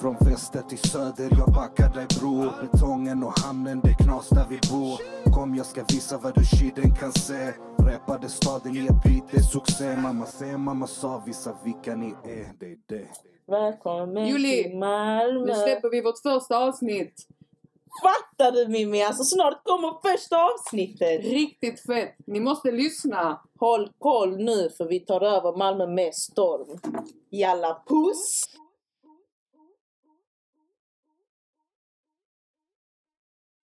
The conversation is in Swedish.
Från väster till söder, jag backar dig bror Betongen och hamnen, det är knas där vi bor Kom jag ska visa vad du shiden kan se Räpade staden i ett beat, det är succé Mamma säger, mamma sa, visa vilka ni är, det är det Välkommen Julie, till Malmö. Nu släpper vi vårt första avsnitt. Fattar du Mimmi? Alltså snart kommer första avsnittet. Riktigt fett. Ni måste lyssna. Håll koll nu för vi tar över Malmö med storm. Jalla puss!